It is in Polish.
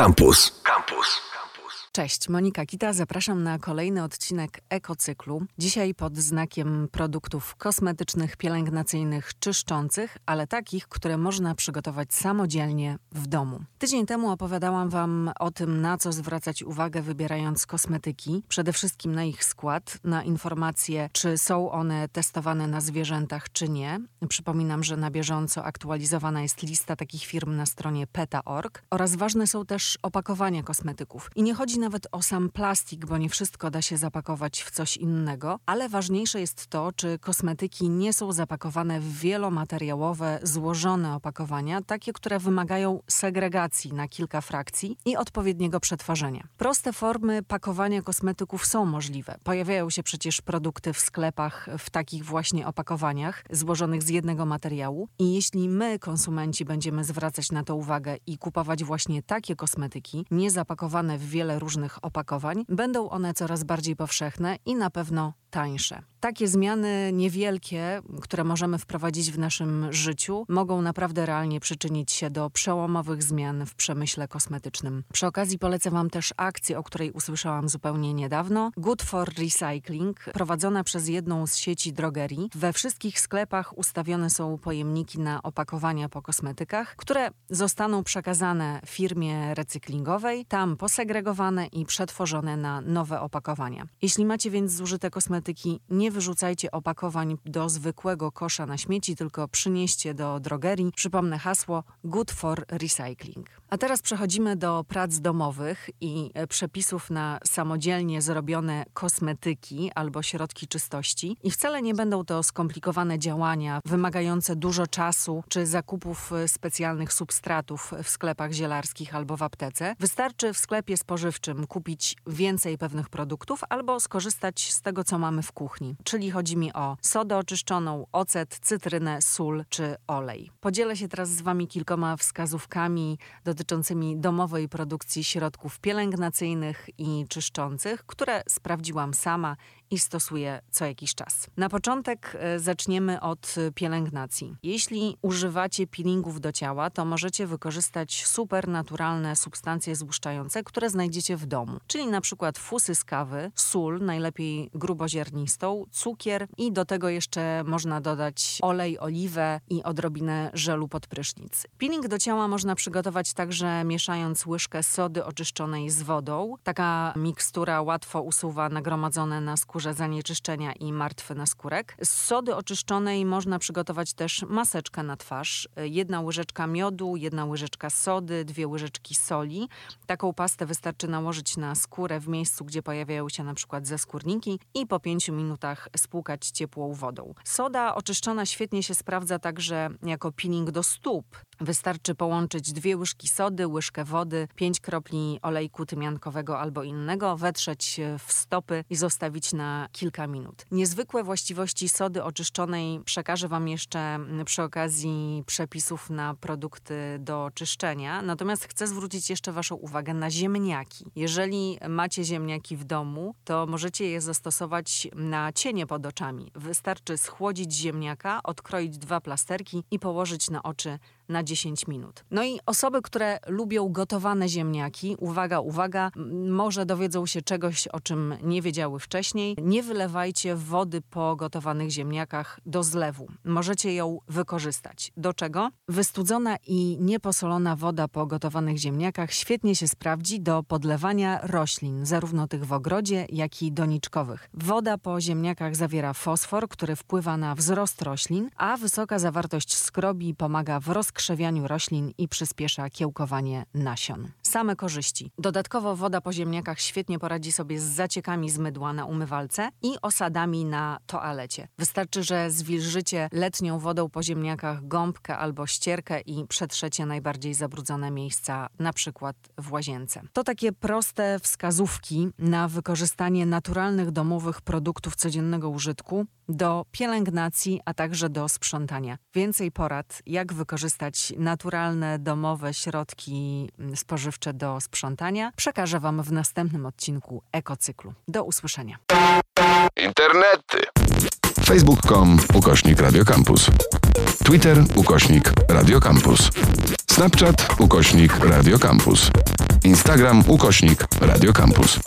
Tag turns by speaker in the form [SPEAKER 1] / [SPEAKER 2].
[SPEAKER 1] Campus. Campus.
[SPEAKER 2] Cześć, Monika Kita, zapraszam na kolejny odcinek Ekocyklu. Dzisiaj pod znakiem produktów kosmetycznych, pielęgnacyjnych, czyszczących, ale takich, które można przygotować samodzielnie w domu. Tydzień temu opowiadałam Wam o tym, na co zwracać uwagę wybierając kosmetyki. Przede wszystkim na ich skład, na informacje, czy są one testowane na zwierzętach, czy nie. Przypominam, że na bieżąco aktualizowana jest lista takich firm na stronie peta.org oraz ważne są też opakowania kosmetyków. I nie chodzi nawet o sam plastik, bo nie wszystko da się zapakować w coś innego, ale ważniejsze jest to, czy kosmetyki nie są zapakowane w wielomateriałowe, złożone opakowania, takie, które wymagają segregacji na kilka frakcji i odpowiedniego przetworzenia. Proste formy pakowania kosmetyków są możliwe. Pojawiają się przecież produkty w sklepach w takich właśnie opakowaniach, złożonych z jednego materiału i jeśli my, konsumenci, będziemy zwracać na to uwagę i kupować właśnie takie kosmetyki, nie zapakowane w wiele różnych różnych opakowań, będą one coraz bardziej powszechne i na pewno tańsze. Takie zmiany niewielkie, które możemy wprowadzić w naszym życiu, mogą naprawdę realnie przyczynić się do przełomowych zmian w przemyśle kosmetycznym. Przy okazji polecę Wam też akcję, o której usłyszałam zupełnie niedawno. Good for Recycling, prowadzona przez jedną z sieci drogerii. We wszystkich sklepach ustawione są pojemniki na opakowania po kosmetykach, które zostaną przekazane firmie recyklingowej, tam posegregowane i przetworzone na nowe opakowania. Jeśli macie więc zużyte kosmetyki, nie wyrzucajcie opakowań do zwykłego kosza na śmieci, tylko przynieście do drogerii. Przypomnę hasło Good for Recycling. A teraz przechodzimy do prac domowych i e, przepisów na samodzielnie zrobione kosmetyki albo środki czystości. I wcale nie będą to skomplikowane działania wymagające dużo czasu czy zakupów e, specjalnych substratów w sklepach zielarskich albo w aptece. Wystarczy w sklepie spożywczym kupić więcej pewnych produktów albo skorzystać z tego, co mamy w kuchni. Czyli chodzi mi o sodę oczyszczoną, ocet, cytrynę, sól czy olej. Podzielę się teraz z Wami kilkoma wskazówkami dotyczącymi domowej produkcji środków pielęgnacyjnych i czyszczących, które sprawdziłam sama i stosuję co jakiś czas. Na początek e, zaczniemy od pielęgnacji. Jeśli używacie peelingów do ciała, to możecie wykorzystać super naturalne substancje złuszczające, które znajdziecie w domu, czyli na przykład fusy z kawy, sól, najlepiej gruboziarnistą, cukier i do tego jeszcze można dodać olej, oliwę i odrobinę żelu pod prysznic. Peeling do ciała można przygotować także mieszając łyżkę sody oczyszczonej z wodą. Taka mikstura łatwo usuwa nagromadzone na skórze skórze zanieczyszczenia i martwy naskórek. Z sody oczyszczonej można przygotować też maseczkę na twarz. Jedna łyżeczka miodu, jedna łyżeczka sody, dwie łyżeczki soli. Taką pastę wystarczy nałożyć na skórę w miejscu, gdzie pojawiają się na przykład zaskórniki i po pięciu minutach spłukać ciepłą wodą. Soda oczyszczona świetnie się sprawdza także jako peeling do stóp. Wystarczy połączyć dwie łyżki sody, łyżkę wody, pięć kropli olejku tymiankowego albo innego, wetrzeć w stopy i zostawić na kilka minut. Niezwykłe właściwości sody oczyszczonej przekażę Wam jeszcze przy okazji przepisów na produkty do czyszczenia. Natomiast chcę zwrócić jeszcze Waszą uwagę na ziemniaki. Jeżeli macie ziemniaki w domu, to możecie je zastosować na cienie pod oczami. Wystarczy schłodzić ziemniaka, odkroić dwa plasterki i położyć na oczy na 10 minut. No i osoby, które lubią gotowane ziemniaki, uwaga, uwaga, może dowiedzą się czegoś, o czym nie wiedziały wcześniej. Nie wylewajcie wody po gotowanych ziemniakach do zlewu. Możecie ją wykorzystać. Do czego? Wystudzona i nieposolona woda po gotowanych ziemniakach świetnie się sprawdzi do podlewania roślin, zarówno tych w ogrodzie, jak i doniczkowych. Woda po ziemniakach zawiera fosfor, który wpływa na wzrost roślin, a wysoka zawartość skrobi pomaga w rozkręceniu krzewianiu roślin i przyspiesza kiełkowanie nasion. Same korzyści. Dodatkowo woda po ziemniakach świetnie poradzi sobie z zaciekami z mydła na umywalce i osadami na toalecie. Wystarczy, że zwilżycie letnią wodą po ziemniakach gąbkę albo ścierkę i przetrzecie najbardziej zabrudzone miejsca, na przykład w łazience. To takie proste wskazówki na wykorzystanie naturalnych domowych produktów codziennego użytku do pielęgnacji, a także do sprzątania. Więcej porad, jak wykorzystać naturalne, domowe środki mm, do sprzątania, przekażę Wam w następnym odcinku Ekocyklu. Do usłyszenia.
[SPEAKER 1] Internety. Facebook.com ukośnik Radiocampus. Twitter ukośnik Radiocampus. Snapchat ukośnik Radio Campus. Instagram ukośnik Radio Campus.